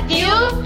ràdio